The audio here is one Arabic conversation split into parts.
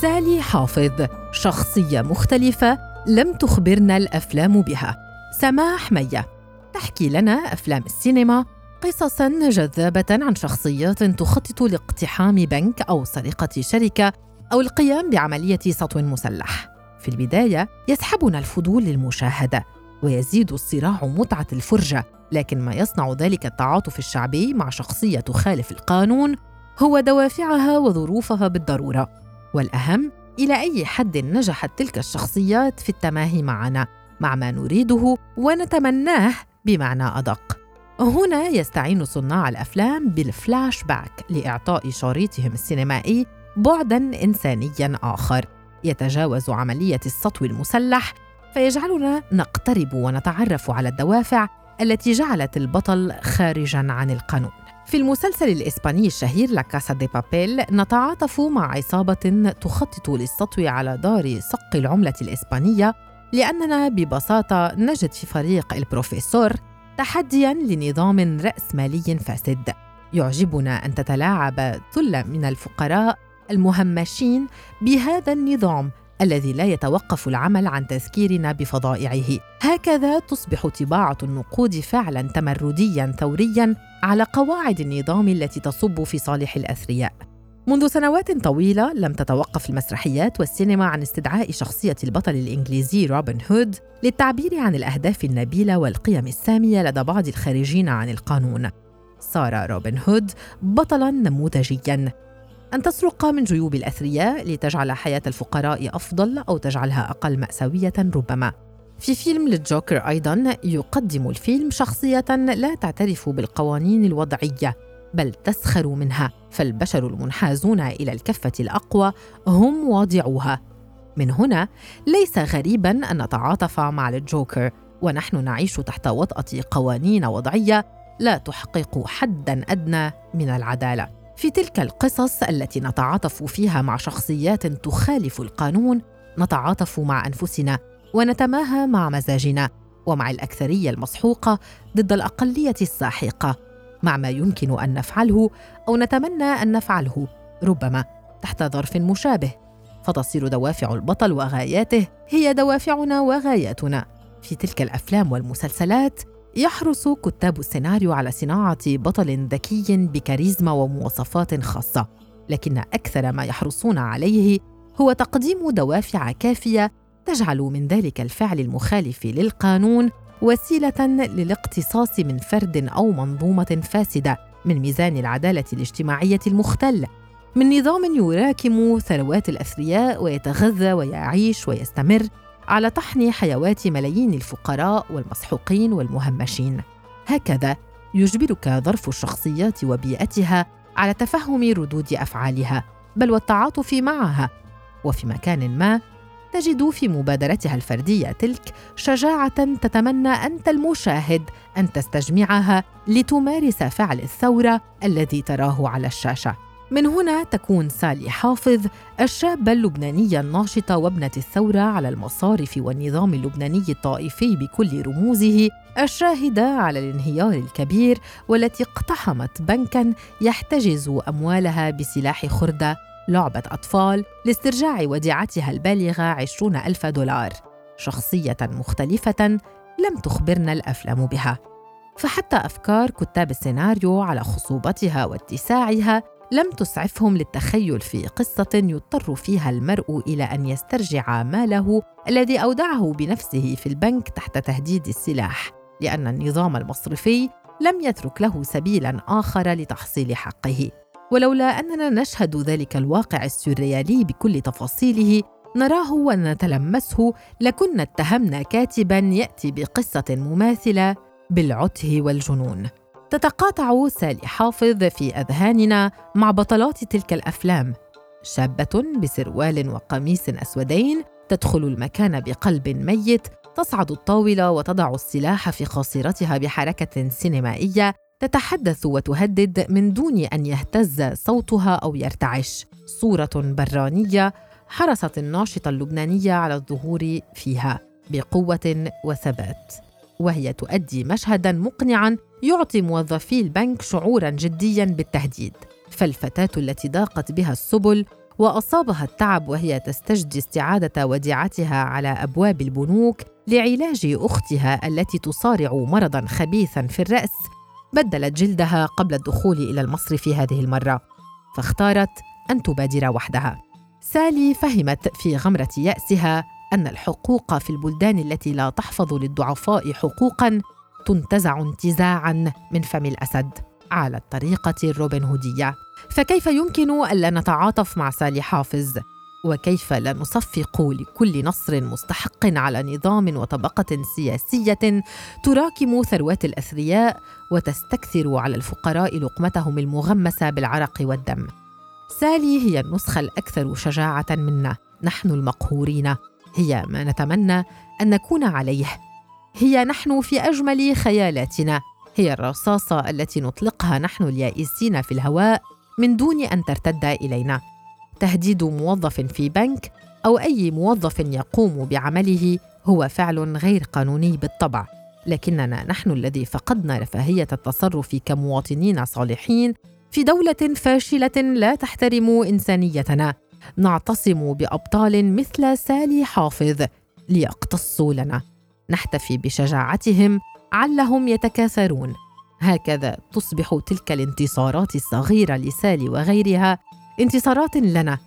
سالي حافظ شخصية مختلفة لم تخبرنا الأفلام بها. سماح مية. تحكي لنا أفلام السينما قصصا جذابة عن شخصيات تخطط لاقتحام بنك أو سرقة شركة أو القيام بعملية سطو مسلح. في البداية يسحبنا الفضول للمشاهدة ويزيد الصراع متعة الفرجة لكن ما يصنع ذلك التعاطف الشعبي مع شخصية تخالف القانون هو دوافعها وظروفها بالضرورة. والأهم إلى أي حد نجحت تلك الشخصيات في التماهي معنا مع ما نريده ونتمناه بمعنى أدق. هنا يستعين صناع الأفلام بالفلاش باك لإعطاء شريطهم السينمائي بعدا انسانيا آخر. يتجاوز عملية السطو المسلح فيجعلنا نقترب ونتعرف على الدوافع التي جعلت البطل خارجا عن القانون. في المسلسل الإسباني الشهير لا كاسا دي بابيل نتعاطف مع عصابة تخطط للسطو على دار صق العملة الإسبانية لأننا ببساطة نجد في فريق البروفيسور تحديا لنظام رأسمالي فاسد. يعجبنا أن تتلاعب ثلة من الفقراء المهمشين بهذا النظام الذي لا يتوقف العمل عن تذكيرنا بفضائعه. هكذا تصبح طباعة النقود فعلا تمرديا ثوريا على قواعد النظام التي تصب في صالح الأثرياء. منذ سنوات طويلة لم تتوقف المسرحيات والسينما عن استدعاء شخصية البطل الإنجليزي روبن هود للتعبير عن الأهداف النبيلة والقيم السامية لدى بعض الخارجين عن القانون. صار روبن هود بطلا نموذجيا. أن تسرق من جيوب الأثرياء لتجعل حياة الفقراء أفضل أو تجعلها أقل مأساوية ربما. في فيلم للجوكر أيضا يقدم الفيلم شخصية لا تعترف بالقوانين الوضعية بل تسخر منها فالبشر المنحازون إلى الكفة الأقوى هم واضعوها. من هنا ليس غريبا أن نتعاطف مع الجوكر ونحن نعيش تحت وطأة قوانين وضعية لا تحقق حدا أدنى من العدالة. في تلك القصص التي نتعاطف فيها مع شخصيات تخالف القانون نتعاطف مع أنفسنا ونتماهى مع مزاجنا ومع الأكثرية المسحوقة ضد الأقلية الساحقة. مع ما يمكن أن نفعله أو نتمنى أن نفعله ربما تحت ظرف مشابه. فتصير دوافع البطل وغاياته هي دوافعنا وغاياتنا. في تلك الأفلام والمسلسلات يحرص كتاب السيناريو على صناعة بطل ذكي بكاريزما ومواصفات خاصة، لكن أكثر ما يحرصون عليه هو تقديم دوافع كافية تجعل من ذلك الفعل المخالف للقانون وسيلة للاقتصاص من فرد أو منظومة فاسدة من ميزان العدالة الاجتماعية المختل، من نظام يراكم ثروات الأثرياء ويتغذى ويعيش ويستمر على طحن حيوات ملايين الفقراء والمسحوقين والمهمشين. هكذا يجبرك ظرف الشخصيات وبيئتها على تفهم ردود أفعالها بل والتعاطف معها. وفي مكان ما تجد في مبادرتها الفردية تلك شجاعة تتمنى أنت المشاهد أن تستجمعها لتمارس فعل الثورة الذي تراه على الشاشة. من هنا تكون سالي حافظ الشابة اللبنانية الناشطة وابنة الثورة على المصارف والنظام اللبناني الطائفي بكل رموزه الشاهدة على الانهيار الكبير والتي اقتحمت بنكا يحتجز أموالها بسلاح خردة لعبة أطفال لاسترجاع وديعتها البالغة عشرون ألف دولار. شخصية مختلفة لم تخبرنا الأفلام بها. فحتى أفكار كتاب السيناريو على خصوبتها واتساعها لم تسعفهم للتخيل في قصة يضطر فيها المرء إلى أن يسترجع ماله الذي أودعه بنفسه في البنك تحت تهديد السلاح لأن النظام المصرفي لم يترك له سبيلا آخر لتحصيل حقه. ولولا أننا نشهد ذلك الواقع السوريالي بكل تفاصيله نراه ونتلمسه لكنا اتهمنا كاتبا يأتي بقصة مماثلة بالعته والجنون. تتقاطع سالي حافظ في أذهاننا مع بطلات تلك الأفلام. شابة بسروال وقميص أسودين تدخل المكان بقلب ميت تصعد الطاولة وتضع السلاح في خاصرتها بحركة سينمائية تتحدث وتهدد من دون أن يهتز صوتها أو يرتعش. صورة برانية حرصت الناشطة اللبنانية على الظهور فيها بقوة وثبات. وهي تؤدي مشهدا مقنعا يعطي موظفي البنك شعورا جديا بالتهديد. فالفتاة التي ضاقت بها السبل وأصابها التعب وهي تستجدي استعادة وديعتها على أبواب البنوك لعلاج أختها التي تصارع مرضا خبيثا في الرأس بدلت جلدها قبل الدخول إلى المصرف هذه المرة. فاختارت أن تبادر وحدها. سالي فهمت في غمرة يأسها أن الحقوق في البلدان التي لا تحفظ للضعفاء حقوقا تنتزع انتزاعا من فم الأسد على الطريقة الروبن هوديه فكيف يمكن الا نتعاطف مع سالي حافظ؟ وكيف لا نصفق لكل نصر مستحق على نظام وطبقة سياسية تراكم ثروات الأثرياء وتستكثر على الفقراء لقمتهم المغمسة بالعرق والدم؟ سالي هي النسخة الأكثر شجاعة منا. نحن المقهورين. هي ما نتمنى أن نكون عليه. هي نحن في أجمل خيالاتنا. هي الرصاصة التي نطلقها نحن اليائسين في الهواء من دون أن ترتد إلينا. تهديد موظف في بنك أو أي موظف يقوم بعمله هو فعل غير قانوني بالطبع. لكننا نحن الذي فقدنا رفاهية التصرف كمواطنين صالحين في دولة فاشلة لا تحترم إنسانيتنا. نعتصم بأبطال مثل سالي حافظ ليقتصوا لنا. نحتفي بشجاعتهم علهم يتكاثرون. هكذا تصبح تلك الانتصارات الصغيرة لسالي وغيرها انتصارات لنا.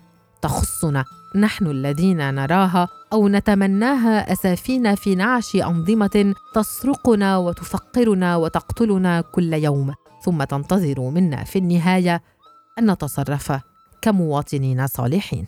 تخصنا. نحن الذين نراها أو نتمناها أسافين في نعش أنظمة تسرقنا وتفقرنا وتقتلنا كل يوم. ثم تنتظر منا في النهاية أن نتصرف. كمواطنين صالحين.